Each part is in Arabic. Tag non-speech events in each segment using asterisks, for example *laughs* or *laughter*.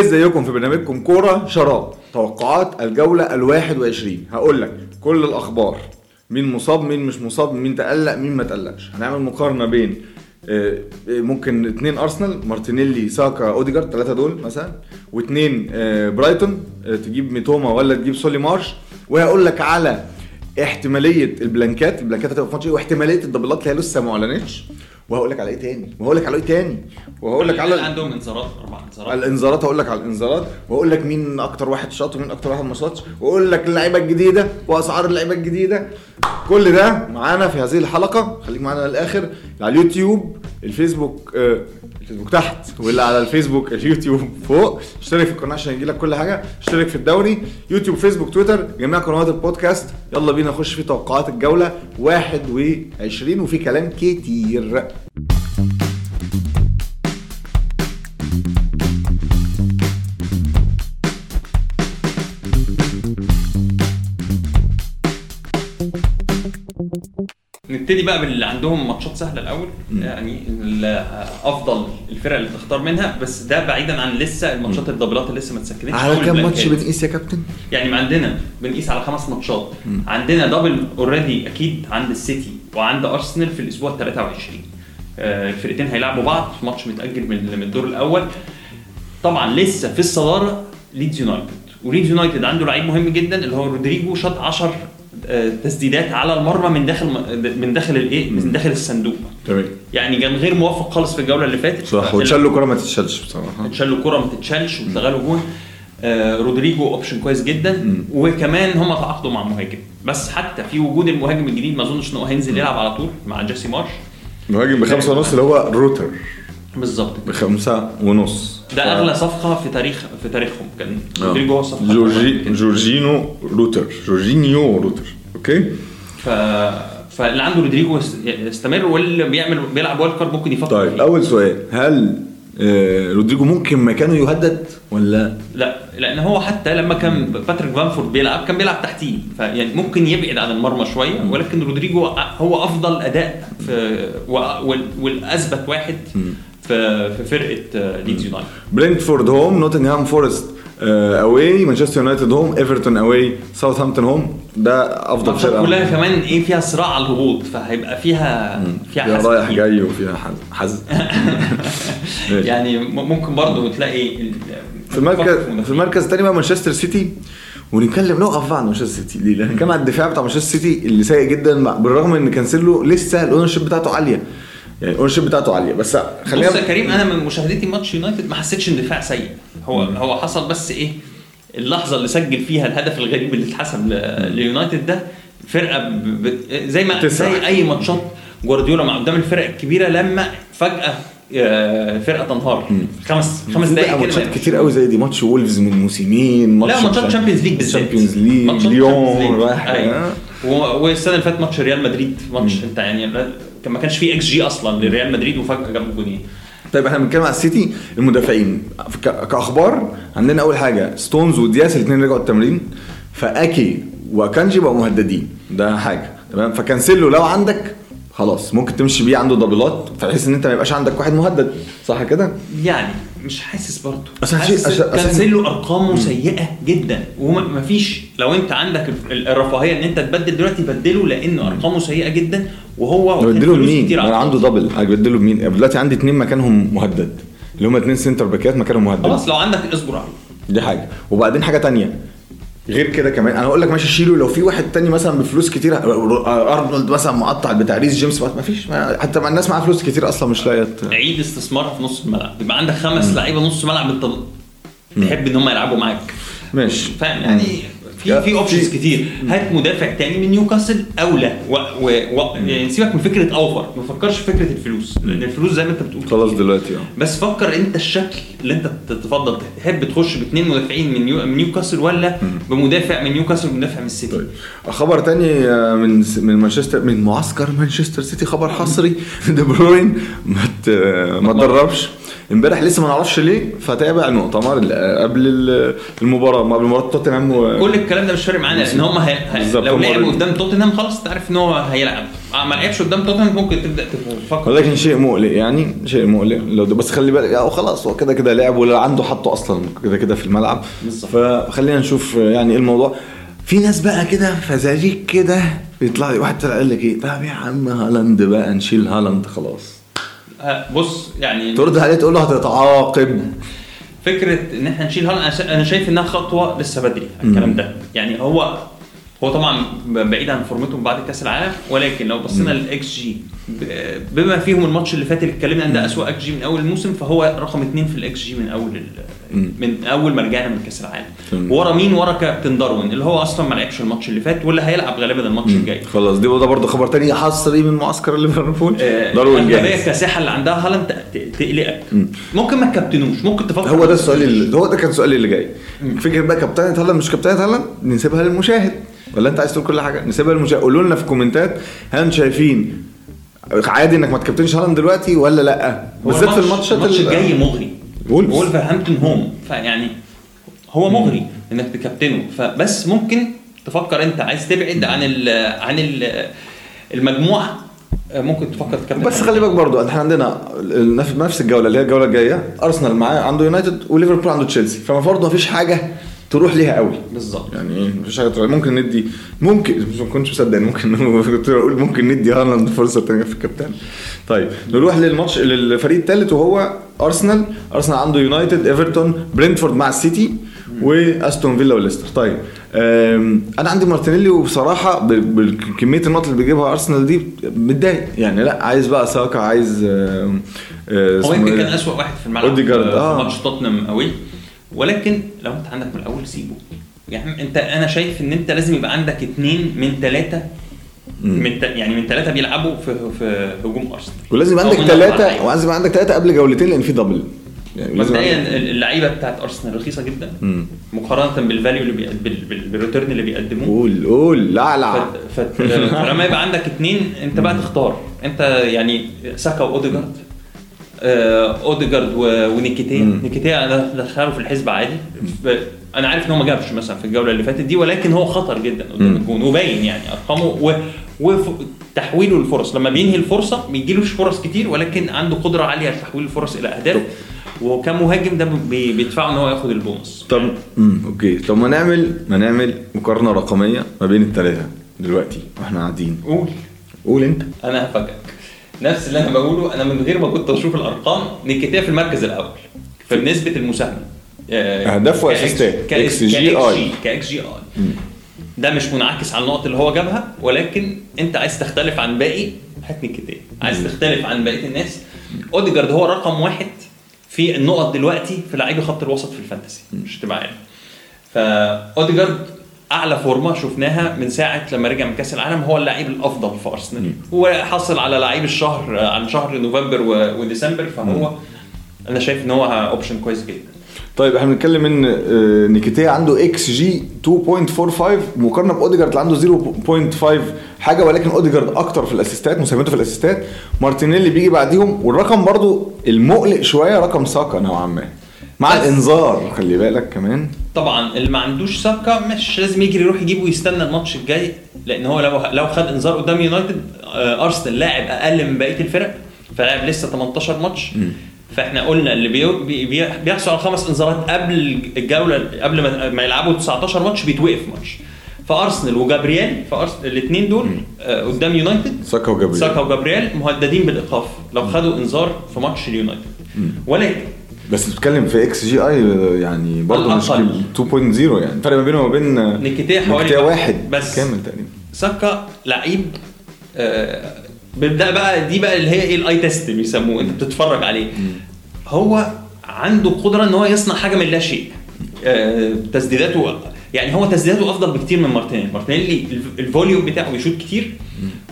إزيكم في برنامجكم كورة شراب؟ توقعات الجولة ال21 هقول لك كل الأخبار. مين مصاب مين مش مصاب مين تقلق مين ما تقلقش هنعمل مقارنة بين آه، آه، ممكن اتنين أرسنال مارتينيلي ساكا أوديجارد ثلاثة دول مثلا واتنين آه، برايتون تجيب ميتوما ولا تجيب سولي مارش. وهقول لك على احتمالية البلانكات. البلانكات هتبقى في ماتش إيه؟ واحتمالية ال doubleات اللي هي لسه ما أعلنتش. وهقول لك على إيه تاني؟ وهقول لك على إيه تاني؟ وهقول لك على عندهم انذارات؟ أربع انذارات. الانذارات هقول لك على الانذارات. واقول لك مين أكتر واحد شاط ومين أكتر واحد ما شاطش. واقول لك اللعيبة الجديدة وأسعار اللعيبة الجديدة. كل ده معانا في هذه الحلقة. خليك معانا للآخر على اليوتيوب الفيسبوك الفيسبوك تحت واللي على الفيسبوك اليوتيوب فوق. اشترك في القناة عشان يجيلك كل حاجة. اشترك في الدوري. يوتيوب فيسبوك تويتر. جميع قنوات البودكاست. يلا بينا نخش في توقعات الجولة. 21 وفي كلام كتير. نبتدي بقى باللي عندهم ماتشات سهلة الأول. يعني أفضل الفرق اللي تختار منها بس ده بعيدا عن لسه الماتشات الدبلات اللي لسه ما اتسكنتش على كام ماتش. بنقيس يا كابتن؟ يعني عندنا بنقيس على خمس ماتشات. عندنا double already أكيد عند السيتي وعند أرسنال في الأسبوع ال 23 آه، الفرقتين هيلعبوا بعض ماتش متأجل من الدور الأول. طبعا لسه في الصدارة ليدز يونايتد وليدز يونايتد عنده لعيب مهم جدا اللي هو رودريجو شاط 10 آه، تسديدات على المرمى من داخل من داخل الايه؟ من داخل الصندوق. تمام. يعني كان غير موفق خالص في الجولة اللي فاتت. صح وتشال له كوره ما تتشالش بصراحة. اتشال له كوره ما تتشالش واتلغى له جون. آه رودريجو option كويس جدا. وكمان هم تعاقدوا مع مهاجم بس حتى في وجود المهاجم الجديد ما أظنش ان هو هينزل يلعب على طول مع جيسي مارش. مهاجم بخمسة ونص اللي هو روتر. بالظبط. بخمسة ونص. ده ف- أغلى صفقة في تاريخ في تاريخهم. كان آه. رودريجو هو الصفقة جورجي. جورجينو روتر. جورجينيو روتر. okay. ف فاللي عنده رودريجو يست- يستمر واللي بيعمل بيلعب wild card ممكن يفكر طيب فيه. أول سؤال هل آه، رودريجو ممكن مكانه يهدد ولا؟ لا لأن هو حتى لما كان باتريك بامفورد بيلعب كان بيلعب تحتيه فيعني ممكن يبعد عن المرمى شوية ولكن رودريجو هو أفضل أداء في والأثبت واحد في في فرقة ليدز يونايتد برينتفورد home نوتنغهام فورست away مانشستر يونايتد home ايفرتون away ساوثهامبتون home ده أفضل فرقة. كلها كمان إيه فيها صراع على الهبوط فهيبقى فيها فيها فيها حزم رايح. جاي وفيها حزم. *laughs* يعني ممكن برضه تلاقي في المركز في المركز الثاني بقى مانشستر سيتي. ونتكلم نقف بقى عن مانشستر سيتي. ليه؟ لأن كان على الدفاع بتاع مانشستر سيتي اللي سيء جدا بالرغم إن كانسيلو لسه ال ownership بتاعته عالية. يعني ال ownership بتاعته عالية. بس بص خلينا يا كريم أنا من مشاهدتي ماتش يونايتد ما حسيتش إن الدفاع سيء. هو هو حصل بس إيه اللحظة اللي سجل فيها الهدف الغريب اللي اتحسب ليونايتد ده فرقة ب... ب... زي ما تسرح. زي أي ماتشات جوارديولا مع قدام الفرق الكبيرة لما فجأة آه، فرقة تنهار. خمس خمس دقائق ماتشات كده كتير قوي زي دي. ماتش وولفز من موسمين لا ماتشات تشامبيونز ليج بالذات. Champions League ماتشات ليون. رايح. أيوة. و- والسنة اللي فاتت ماتش ريال مدريد ماتش انت يعني ما كانش فيه إكس جي أصلا لريال مدريد وفجأة جابوا جونين طيب إحنا بنتكلم على السيتي المدافعين. كأخبار عندنا أول حاجة ستونز ودياس الاثنين رجعوا التمرين فأكيه وأكانجي بقوا مهددين. ده حاجة تمام؟ فكانسيلو لو عندك خلاص ممكن تمشي بيه عنده doubleات بحيث إن أنت ما يبقاش عندك واحد مهدد صح كده؟ يعني مش حاسس برضه. حاسس كانسيلو ارقامه سيئة جدا. ومفيش لو أنت عندك ال- الرفاهية إن أنت تبدل دلوقتي بدله لأن أرقامه سيئة جدا وهو بدله لمين؟ أنا عنده. double هبدله بمين؟ دلوقتي عندي اثنين مكانهم مهدد اللي هم اثنين centre backات مكانهم مهدد. خلاص لو عندك اصبر عليه دي حاجة. وبعدين حاجة تانية. غير كده كمان. أنا هقول لك ماشي شيله لو في واحد تاني مثلا بفلوس كتير أرنولد مثلا مقطع بتاع ريس جيمس ما فيش حتى مع الناس معاها فلوس كتير أصلا مش لاقية عيد استثمارها في نص الملعب. يبقى عندك خمس لعيبة نص ملعب أنت تحب إن هم يلعبوا معاك. ماشي. فاهم؟ يعني في في options كتير. هات مدافع تاني من نيوكاسل أولى. و... و... و... يعني سيبك من فكرة over. ما تفكرش في فكرة الفلوس لأن الفلوس زي ما أنت بتقول خلاص. دلوقتي آه. بس فكر أنت الشكل اللي أنت تفضل تحب تخش باثنين مدافعين من, نيو... من نيوكاسل ولا بمدافع من نيوكاسل ومدافع من السيتي طيب. خبر تاني آه، من من مانشستر من معسكر مانشستر سيتي خبر حصري. *laughs* دي بروين ما ت- ما اتدربش امبارح لسه ما نعرفش ليه فتابع المؤتمر قبل ال- المباراة قبل مباراة توتنهام و... كل الكلام ده مش فارق معانا لأن هم هي... لو لعبوا قدام توتنهام خلاص انت عارف إن هو هيلعب. آه، ما لعبش قدام توتنهام ممكن تبدأ تفكر. ولكن شيء مقلق يعني شيء مقلق. لو ده بس خلي بالك أو خلاص هو كده كده لعب ولا عنده حطه أصلا كده كده في الملعب. بالظبط. فخلينا نشوف يعني إيه الموضوع. في ناس بقى كده فزاريك كده بيطلع لي واحد طلع قال لك إيه؟ طب يا عم هالاند بقى نشيل هالاند خلاص. بص يعني ترد عليه تقول له هتتعاقب. فكرة إن إحنا نشيل هالاند أنا شايف إنها خطوة لسه بدري الكلام ده. يعني هو هو طبعا بعيد عن فورمتهم بعد كأس العالم ولكن لو بصينا للإكس جي بما فيهم الماتش اللي فات اللي اتكلمنا ان ده اسوء إكس جي من أول الموسم فهو رقم اثنين في الإكس جي من أول من أول ما رجعنا من كأس العالم. ورا مين؟ ورا كابتن داروين اللي هو أصلا ما لعبش الماتش اللي فات واللي هيلعب غالبا الماتش الجاي. خلاص دي ده برضه خبر تاني حصري من معسكر ليفربول. آه، داروين جاهز. الكاسحه اللي عندها هالاند تقلقك. ممكن ما تكابتنوش ممكن تفكر. هو ده السؤال اللي هو ده كان سؤالي اللي جاي. فكرة بقى كابتنة هالاند مش كابتنة هالاند نسيبها للمشاهد. ولا انت عايز تقول كل حاجة؟ نسيبها للمشاهد قولوا لنا في comments هل أنتوا شايفين عادي انك ما تكابتنش هالاند دلوقتي ولا لأ؟ بالذات في الماتش- الماتش ال- الجاي مغري. وولفرهامبتون home. فيعني هو مغري انك تكابتنه. فبس ممكن تفكر انت عايز تبعد عن ال عن ال المجموعة. ممكن تفكر تكابتن بس خلي بالك برضو إحنا عندنا نفس الجولة اللي هي الجولة الجاية أرسنال معاه عنده يونايتد وليفربول عنده تشيلسي. فبرضه مفيش حاجة تروح ليها قوي. بالظبط. يعني إيه؟ مفيش حاجة تروح. ممكن ندي ممكن مش ما كنتش مصدق ممكن *laughs* كنت أقول ممكن ندي هالاند فرصة ثانية في الكابتن. طيب نروح للماتش للفريق الثالث وهو أرسنال. أرسنال عنده يونايتد إيفرتون برينتفورد مع السيتي وأستون فيلا وليستر. طيب أنا عندي مارتينيلي وبصراحة بكميه النقط اللي بيجيبها أرسنال دي متضايق. يعني لا عايز بقى ساكا عايز أه، هو يمكن إيه كان؟ اسوء واحد في الملعب أوديجارد، في آه. ماتش توتنهام قوي. ولكن لو انت عندك من الأول سيبه. يعني انت أنا شايف إن انت لازم يبقى عندك اثنين من ثلاثة من ت- يعني من ثلاثة بيلعبوا في في هجوم أرسنال. ولازم يبقى عندك ثلاثة. ولازم يبقى عندك ثلاثة قبل جولتين لأن في double يعني مبدئيا اللعيبة بتاعت أرسنال رخيصة جدا. مم. مقارنة بال value اللي بي... بال... بال... بال return اللي بيقدموه. قول قول لا لا. ف... ف... فلما يبقى عندك اثنين انت بقى تختار. انت يعني ساكا وأوديجارد. أوديجارد و... ونكيتيا. نكيتيا أنا دخله في الحسبة عادي. أنا عارف إن هو ما جابش مثلا في الجولة اللي فاتت دي ولكن هو خطر جدا قدام. الجون وباين يعني أرقامه و... وتحويله الفرص لما بينهي الفرصة بيجيلوش فرص كتير ولكن عنده قدرة عالية في تحويل الفرص إلى أهداف. وكمهاجم ده بي... بيدفعه إن هو ياخد البونص. طب. امم أوكي. طب ما نعمل ما نعمل مقارنة رقمية ما بين الثلاثه دلوقتي وإحنا قاعدين. قول. قول أنت. أنا هفاجئك. نفس اللي أنا بقوله أنا من غير ما كنت أشوف الأرقام نكيتيا في المركز الأول في نسبة المساهمة. آه، xG ك xGI. ك xGI. ده مش منعكس على النقط اللي هو جابها ولكن أنت عايز تختلف عن باقي هات نكيتيا. عايز تختلف عن بقية الناس. أوديجارد هو رقم واحد في النقط دلوقتي في لعيبة خط الوسط في ال Fantasy مش تبقى عارف فأوديجارد أعلى فورمة شفناها من ساعة لما رجع من كأس العالم هو اللاعب الأفضل في أرسنال. وحصل على لعيب الشهر عن شهر نوفمبر وديسمبر فهو أنا شايف إن هو option كويس جدا. طيب إحنا بنتكلم إن آه، نكيتيا عنده xG 2.45 مقارنة بأوديجارد اللي عنده 0.5 حاجة ولكن أوديجارد أكتر في الأسيستات مساهمته في الأسيستات. مارتينيلي بيجي بعديهم والرقم برضو المقلق شوية رقم ساكا نوعا ما. مع الإنذار. خلي بالك كمان. طبعا اللي ما عندوش ساكا مش لازم يجري يروح يجيبه ويستنى الماتش الجاي لأن هو لو لو خد إنذار قدام يونايتد آه، أرسنال لاعب أقل من بقية الفرق فلاعب لسه 18 ماتش. فإحنا قلنا اللي بي بي بي- بيحصل على خمس إنذارات قبل الجولة قبل ما, ما يلعبوا 19 ماتش بيتوقف ماتش. فأرسنال وجابرييل فأرسنال الاثنين دول آه، قدام يونايتد. ساكا وجابريل ساكا وجابرييل مهددين بالإيقاف لو خدوا إنذار في ماتش اليونايتد. ولكن بس بتتكلم في إكس جي اي يعني برضه مش الأقل. 2.0 يعني. الفرق ما بينه وما بين نكيتيا حوالي واحد بس. كامل تقريبا. ساكا لعيب آه، بيبدأ بقى دي بقى اللي هي إيه ال eye test بيسموه انت بتتفرج عليه. هو عنده قدرة إن هو يصنع حاجة من لا شيء. آه، تسديداته يعني هو تسديداته أفضل بكتير من مارتينيلي. مارتينيلي الف- ال volume بتاعه بيشوط كتير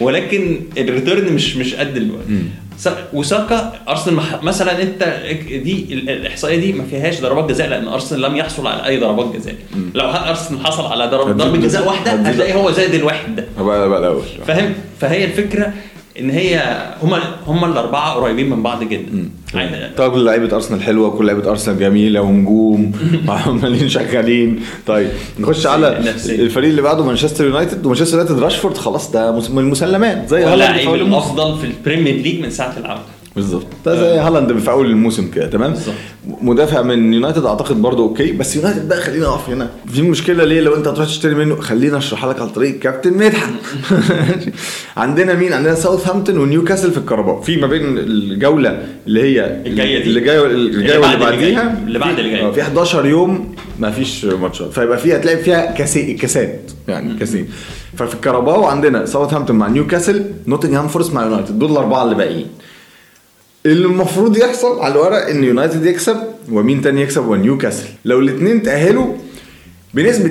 ولكن ال return مش مش قد الوقت. سا- وساكا أرسنال مثلا أنت دي ال- الإحصائية دي ما فيهاش ضربات جزاء لأن أرسنال لم يحصل على أي ضربات جزاء. لو أرسنال حصل على ضربة جزاء واحدة هتلاقي هو زائد الواحد ده. بقى الأول. فاهم؟ فهي الفكرة إن هي هما هما الأربعة قريبين من بعض جدا. عايز- طب كل لعيبة أرسنال حلوة كل لعيبة أرسنال جميلة ونجوم *laughs* وعمالين شغالين طيب نخش على. الفريق اللي بعده مانشستر يونايتد ومانشستر يونايتد راشفورد خلاص ده من المسلمات زي هالاند. الأفضل في ال Premier League من ساعة العودة بالظبط ده زي هالاند في اول الموسم كده تمام؟ بالظبط. مدافع من يونايتد أعتقد برضه أوكي بس يونايتد بقى خلينا نقف هنا. في مشكلة ليه؟ لو أنت هتروح تشتري منه خلينا أشرحها لك على طريق كابتن مدحت. *laughs* عندنا مين؟ عندنا ساوثهامبتون ونيوكاسل في الكاراباو في ما بين الجولة اللي هي الجاية دي. اللي جاية الجاية اللي بعديها. اللي بعد اللي جاي. آه، في 11 يوم ما فيش ماتشات فيبقى فيها هتلاقي فيها كاسي كاسات يعني كاسين. ففي الكاراباو عندنا ساوثهامبتون مع نيوكاسل نوتنغهام فورست مع يونايتد. دول الأربعة اللي باقيين. المفروض يحصل على الورق إن يونايتد يكسب ومين تاني يكسب؟ ونيوكاسل. لو الاثنين تأهلوا بنسبة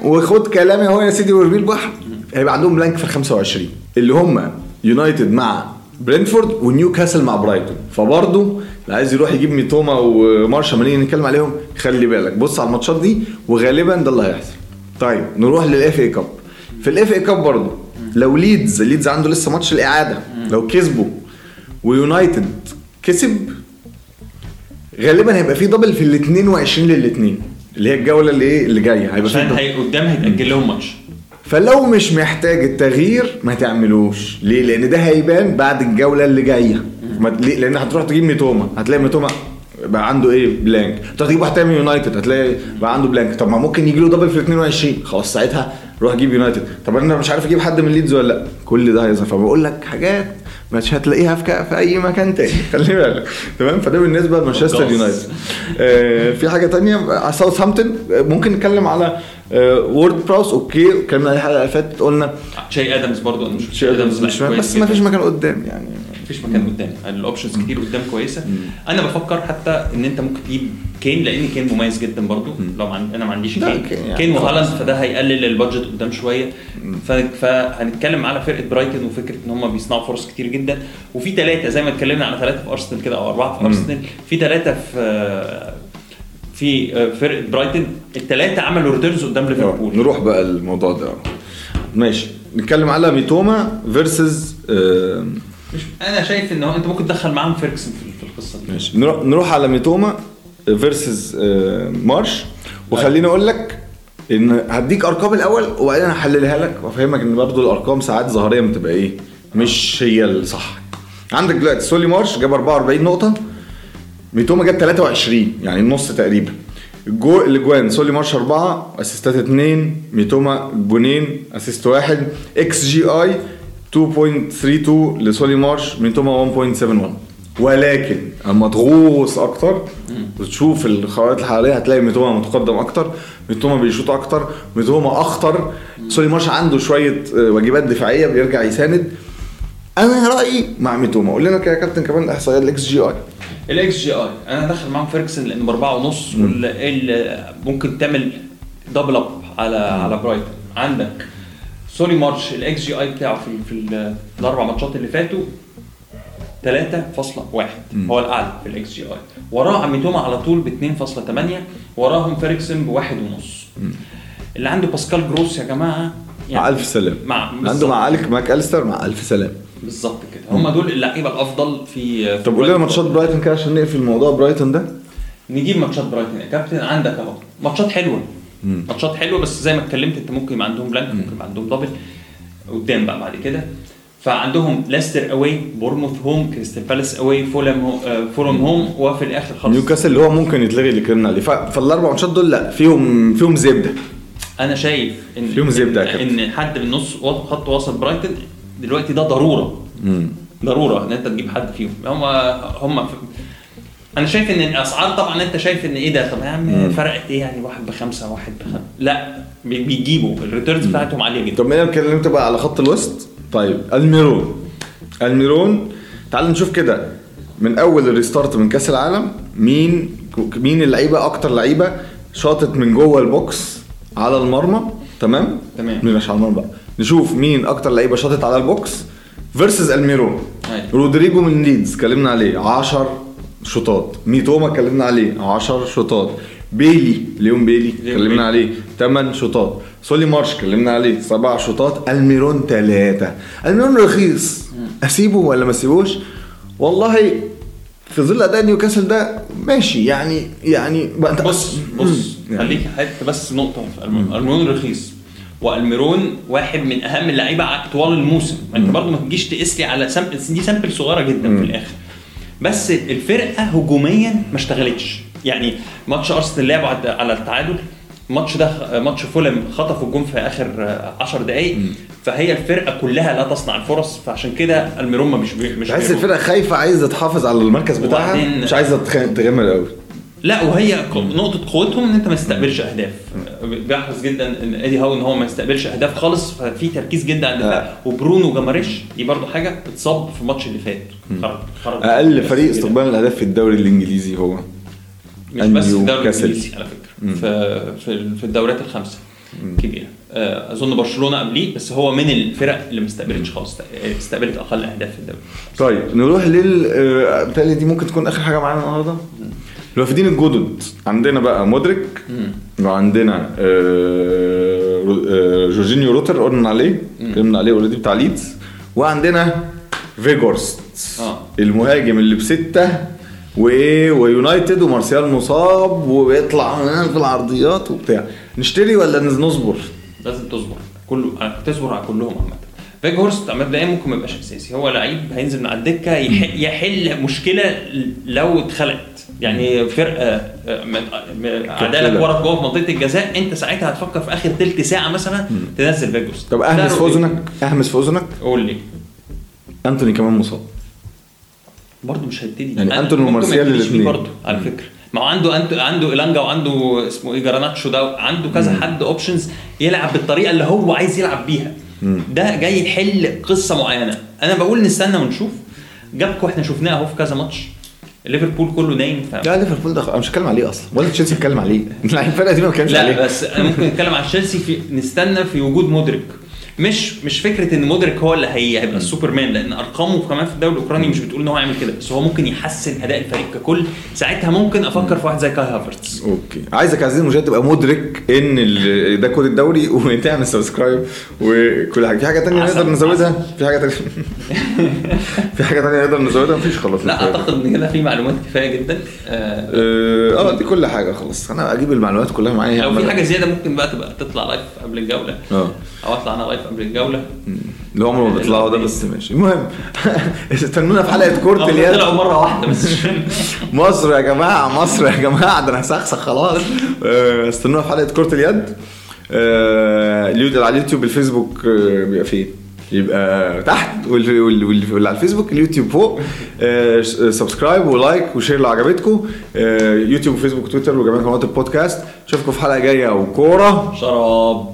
90% وخد كلامي هو يا سيدي وارميه البحر هيبقى عندهم blank في ال 25 اللي هم يونايتد مع برينتفورد ونيوكاسل مع برايتون. فبرضه اللي عايز يروح يجيب ميتوما ومارش ما نيجي نتكلم عليهم خلي بالك. بص على الماتشات دي وغالبا ده اللي هيحصل. طيب نروح لل FA Cup. في ال FA Cup برضه لو ليدز ليدز عنده لسه ماتش الإعادة لو كسبوا ويونايتد كسب غالبا هيبقى في double في ال 22 للاثنين اللي هي الجولة اللي إيه اللي جاية. هيبقى عشان. هي قدام هيتأجل لهم ماتش. فلو مش محتاج التغيير ما تعملوش. ليه؟ لأن ده هيبان بعد الجولة اللي جاية؟ لأن هتروح تجيب ميتوما. هتلاقي ميتوما بقى عنده إيه؟ blank تروح تجيب واحد تاني من يونايتد هتلاقي بقى عنده بلانك طب ما ممكن يجي له double في 22 خلاص ساعتها روح جيب يونايتد. طب أنا مش عارف أجيب حد من ليدز ولا لأ. كل ده هيظهر فبقول لك حاجات مش هتلاقيها في, في أي مكان تاني *laughs* خلي بالك. تمام؟ فده بالنسبة لمانشستر. يونايتد. آه في حاجة تانية؟ على ساوثهامبتون. آه، ممكن نتكلم على آه وورد براوس. okay اتكلمنا عليه الحلقة اللي فاتت قلنا شاي آدمز برضو. أنا شاي آدمز مش بس ما. فيش مكان قدام يعني. مفيش مكان قدام ال options كتير قدام كويسة. أنا بفكر حتى إن أنت ممكن تجيب كين لأن كين مميز جدا برضو. لو ما عند... أنا ما عنديش كين. كين يعني كين وهالاند فده هيقلل ال budget قدام شوية. ف... فهنتكلم على فرقة برايتون وفكرة إن هم بيصنعوا فرص كتير جدا. وفي ثلاثة زي ما اتكلمنا على ثلاثة في أرسنال كده أو أربعة في أرسنال. في ثلاثة في في فرقة برايتون. الثلاثه عملوا returns قدام آه، ليفربول. نروح بقى الموضوع ده. ماشي. نتكلم على ميتوما فيرسز مش أنا شايف ان هو أنت ممكن تدخل معاهم فيرجسون في القصة دي. ماشي. نروح نروح على ميتوما versus مارش. وخليني أقول لك إن هديك أرقام الأول وبعدين هحللها لك وأفهمك إن برضو الأرقام ساعات ظاهرية بتبقى إيه؟ مش هي الصح. عندك دلوقتي سولي مارش جاب 44 نقطة ميتوما جاب 23 يعني النص تقريبا. الجو الأجوان سولي مارش 4 assist ات 2 ميتوما جونين assist 1 إكس جي آي 2.32 لسولي مارش ميتوما 1.71 ولكن أما تغوص أكتر وتشوف الخرائط الحراريه هتلاقي ميتوما متقدم أكتر ميتوما بيشوط أكتر ميتوما أخطر. سولي مارش عنده شوية آه، واجبات دفاعية بيرجع يساند. أنا رأيي مع ميتوما قول لنا كده يا كابتن كمان إحصائيات الاكس جي اي الاكس جي اي أنا داخل معاهم فيرجسون لأن بأربعة ونص ال- ممكن تعمل double up على على برايتون. عندك سولي مارش الاكس جي اي بتاعه في في ال- في الأربع ماتشات اللي فاتوا. 3.1 هو الأعلى في الاكس جي اي وراه ميتوما على طول ب 2.8 وراهم فيرجسون بواحد ونص. اللي عنده باسكال جروس يا جماعة مع ألف سلام. مع عنده مع أليكسيس ماك أليستر مع ألف سلام. بالظبط كده. هم دول اللعيبة الأفضل في في طب قول لنا. ماتشات برايتون كده عشان نقفل موضوع برايتون ده. نجيب ماتشات برايتون. يا كابتن عندك أهو. ماتشات حلوة. ماتشات حلوة بس زي ما اتكلمت انت ممكن يبقى عندهم blank ممكن يبقى عندهم double قدام بقى بعد كده. فعندهم ليستر away بورنموث home كريستال بالاس away فولم آه، فولم home وفي الآخر خالص. نيوكاسل اللي هو ممكن يتلغي اللي اتكلمنا عليه. فالأربع ماتشات دول لا فيهم فيهم زبدة. أنا شايف إن فيهم كابتن. إن حد من نص خط وسط برايتون دلوقتي ده ضرورة. ضرورة إن أنت تجيب حد فيهم. هم هم أنا شايف إن الأسعار طبعا أنت شايف إن إيه ده؟ طب يا عم فرقت إيه يعني واحد بخمسة واحد بخمسه لا بي- بيجيبوا ال returns بتاعتهم عالية جدا. طب أنا اتكلمت بقى على خط الوسط. طيب ألميرون. ألميرون تعال نشوف كده. من أول ال restart من كأس العالم مين مين اللعيبة أكتر لعيبة شاطت من جوه ال box على المرمى؟ تمام؟ تمام. مش على المرمى بقى؟ نشوف مين أكتر لعيبة شاطت على ال box versus ألميرون. أيوة. رودريجو من ليدز اتكلمنا عليه. 10 شوطات. ميتوما اتكلمنا عليه. 10 شوطات. بيلي ليون بيلي اتكلمنا. عليه. 8 شوطات. سولي مارش اتكلمنا عليه. 7 شوطات. ألميرون 3 ألميرون رخيص. أسيبه ولا ما أسيبوش؟ والله في ظل أداء نيوكاسل ده ماشي. يعني يعني بقى بص بص. يعني. خليك حتة بس نقطة في ألميرون. رخيص. وألميرون واحد من أهم اللعيبة طوال الموسم. أنت برضه ما تجيش تقيس لي على sample دي sample صغيرة جدا في الآخر. بس الفرقة هجوميا ما اشتغلتش. يعني ماتش أرسنال لعبوا على- التعادل الماتش ده ماتش فولم خطفوا الجون في آخر 10 دقائق فهي الفرقة كلها لا تصنع الفرص فعشان كده الميرون ما مش بي- مش تحس بيروح. الفرقة خايفة عايزة تحافظ على المركز بتاعها مش عايزة تغامر قوي لا وهي نقطة قوتهم إن أنت ما تستقبلش أهداف. بيحرص جدا إن ايدي هاو إن هو ما يستقبلش أهداف خالص ففي تركيز جدا على الدفاع. وبرونو جاماريش دي برضو حاجة اتصاب في الماتش اللي فات. خرج خرج أقل فريق. استقبال الأهداف في الدوري الإنجليزي هو. مش بس في الدوري. الإنجليزي على فكرة. في في الدوريات الخمسة كبيرة. آه، أظن برشلونة قبليه بس هو من الفرق اللي ما استقبلتش خالص. استقبلت أقل أهداف في الدوري. طيب نروح لل آه، دي ممكن تكون آخر حاجة معانا النهارده؟ الوافدين الجدد. عندنا بقى مودريك وعندنا آه، آه، جورجينيو روتر قلنا عليه اتكلمنا عليه already بتاع ليدز. وعندنا فيجهورست آه. المهاجم اللي بستة وايه ويونايتد ومارسيال مصاب ويطلع في العرضيات وبتاع. نشتري ولا نصبر؟ لازم تصبر. كله تصبر على كلهم عامة. فيجهورست مبدئيا ممكن ما يبقاش أساسي. هو لعيب هينزل من على الدكة يح- يحل مشكلة لو اتخلقت. يعني فرقة آه، من- من- عدالك ورا جوه في منطقة الجزاء انت ساعتها هتفكر في آخر ثلث ساعة مثلا تنزل فيجهورست طب أهمس في. اذنك أهمس في اذنك قول لي. أنتوني كمان مصاب. برضه مش هيبتدي. يعني ما ومارسيال الاتنين. برضه على فكرة. ما هو عنده عنده عنده إيلانجا وعنده اسمه إيه جارناتشو ده عنده كذا حد options يلعب بالطريقة اللي هو عايز يلعب بيها. ده جاي يحل قصة معينة. أنا بقول نستنى ونشوف. جاكبو إحنا شفناه أهو في كذا ماتش. ليفربول كله نايم ف... لا ليفربول ده أنا مش هتكلم عليه أصلا. ولا تشيلسي اتكلم عليه. *laughs* لا الفرقة دي ما بتكلمش عليه. لا بس ممكن نتكلم عن تشيلسي في نستنى في وجود مودريك. مش مش فكرة إن مودريك هو اللي هي هيبقى السوبرمان لأن أرقامه كمان في الدوري الأوكراني مش بتقول إن هو هيعمل كده بس هو ممكن يحسن أداء الفريق ككل. ساعتها ممكن أفكر في واحد زي كاي هافرتس. أوكي. عايزك عزيزي المشاهد تبقى مدرك إن ده كود الدوري وتعمل subscribe وكل حاجة. في حاجة عسل، نقدر نزودها؟ في حاجة تانية؟ *laughs* في حاجة تانية نقدر نزودها؟ مفيش خلاص. لا أعتقد إن كده في معلومات كفاية جدا. آه، آه آه، دي كل حاجة خلاص. أنا أجيب المعلومات كلها معايا. لو في حاجة زيادة ممكن بقى تبقى تطلع live قبل الجولة. آه. أو أطلع أنا live قبل الجولة. اللي عمره ما بيطلعوا ده بس ماشي. المهم *laughs* استنونا في حلقة كره اليد. طلعوا مرة واحدة بس. *laughs* مصر يا جماعة مصر يا جماعة ده أنا هسخسخ خلاص. آه، استنونا في حلقة كره اليد. آه، على اليوتيوب الفيسبوك آه، بيبقى فين؟ يبقى تحت وال- وال- وال- واللي على الفيسبوك اليوتيوب فوق. آه، subscribe و like و share لو عجبتكم. آه، يوتيوب وفيسبوك وتويتر وجميع قنوات البودكاست. أشوفكم في حلقة جاية وكورة. شراب.